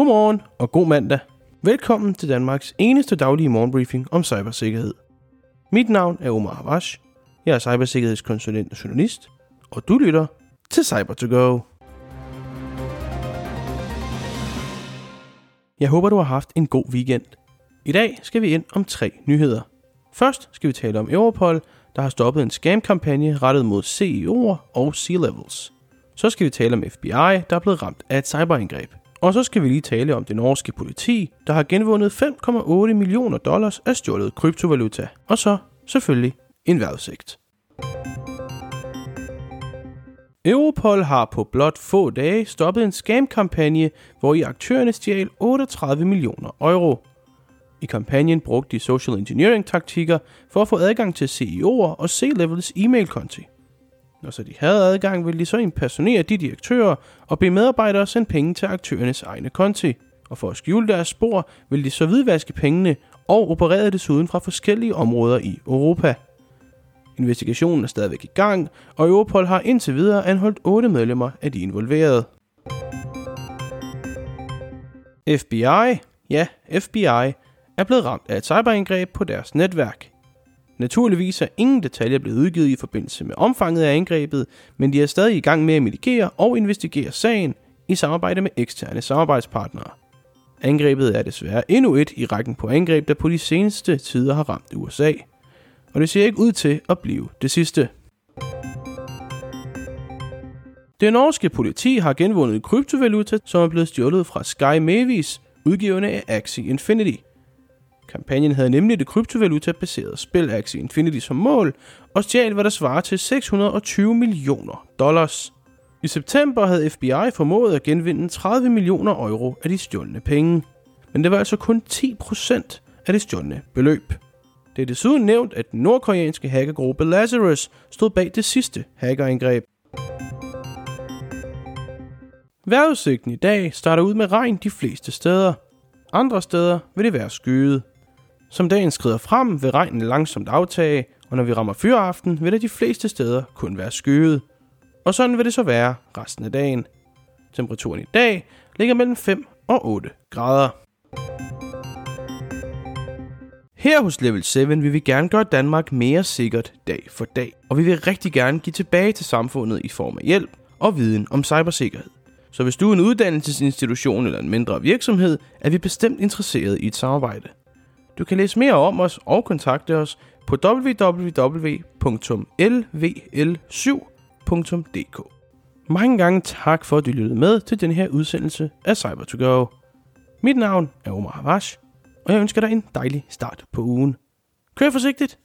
Godmorgen og god mandag. Velkommen til Danmarks eneste daglige morgenbriefing om cybersikkerhed. Mit navn er Omar Havash. Jeg er cybersikkerhedskonsulent og journalist, og du lytter til cyber to go Jeg håber, du har haft en god weekend. I dag skal vi ind om tre nyheder. Først skal vi tale om Europol, der har stoppet en scam-kampagne rettet mod CEO'er og C-levels. Så skal vi tale om FBI, der er blevet ramt af et cyberangreb. Og så skal vi lige tale om det norske politi, der har genvundet 5,8 millioner dollars af stjålet kryptovaluta. Og så selvfølgelig en vejrudsigt. Europol har på blot få dage stoppet en scam-kampagne, hvor i aktørerne stjal 38 millioner euro. I kampagnen brugte de social engineering-taktikker for at få adgang til CEO'er og C-levels e-mail-konti. Når så de havde adgang, ville de så impersonere de direktører og bede medarbejdere sende penge til aktørernes egne konti. Og for at skjule deres spor, ville de så hvidvaske pengene og opererede desuden fra forskellige områder i Europa. Investigationen er stadigvæk i gang, og Europol har indtil videre anholdt otte medlemmer af de involverede. FBI, ja, FBI, er blevet ramt af et cyberangreb på deres netværk. Naturligvis er ingen detaljer blevet udgivet i forbindelse med omfanget af angrebet, men de er stadig i gang med at mitigere og investigere sagen i samarbejde med eksterne samarbejdspartnere. Angrebet er desværre endnu et i rækken på angreb, der på de seneste tider har ramt USA. Og det ser ikke ud til at blive det sidste. Det norske politi har genvundet kryptovaluta, som er blevet stjålet fra Sky Mavis, udgivende af Axie Infinity – Kampagnen havde nemlig det kryptovaluta-baserede spil Axie Infinity som mål, og stjal hvad der svarer til 620 millioner dollars. I september havde FBI formået at genvinde 30 millioner euro af de stjålne penge. Men det var altså kun 10% af det stjålne beløb. Det er desuden nævnt, at den nordkoreanske hackergruppe Lazarus stod bag det sidste hackerangreb. Vejrudsigten i dag starter ud med regn de fleste steder. Andre steder vil det være skyet. Som dagen skrider frem, vil regnen langsomt aftage, og når vi rammer fyraften, vil det de fleste steder kun være skyet. Og sådan vil det så være resten af dagen. Temperaturen i dag ligger mellem 5 og 8 grader. Her hos Level 7 vil vi gerne gøre Danmark mere sikkert dag for dag, og vi vil rigtig gerne give tilbage til samfundet i form af hjælp og viden om cybersikkerhed. Så hvis du er en uddannelsesinstitution eller en mindre virksomhed, er vi bestemt interesseret i et samarbejde. Du kan læse mere om os og kontakte os på www.lvl7.dk. Mange gange tak for, at du lyttede med til den her udsendelse af cyber to go Mit navn er Omar Havash, og jeg ønsker dig en dejlig start på ugen. Kør forsigtigt!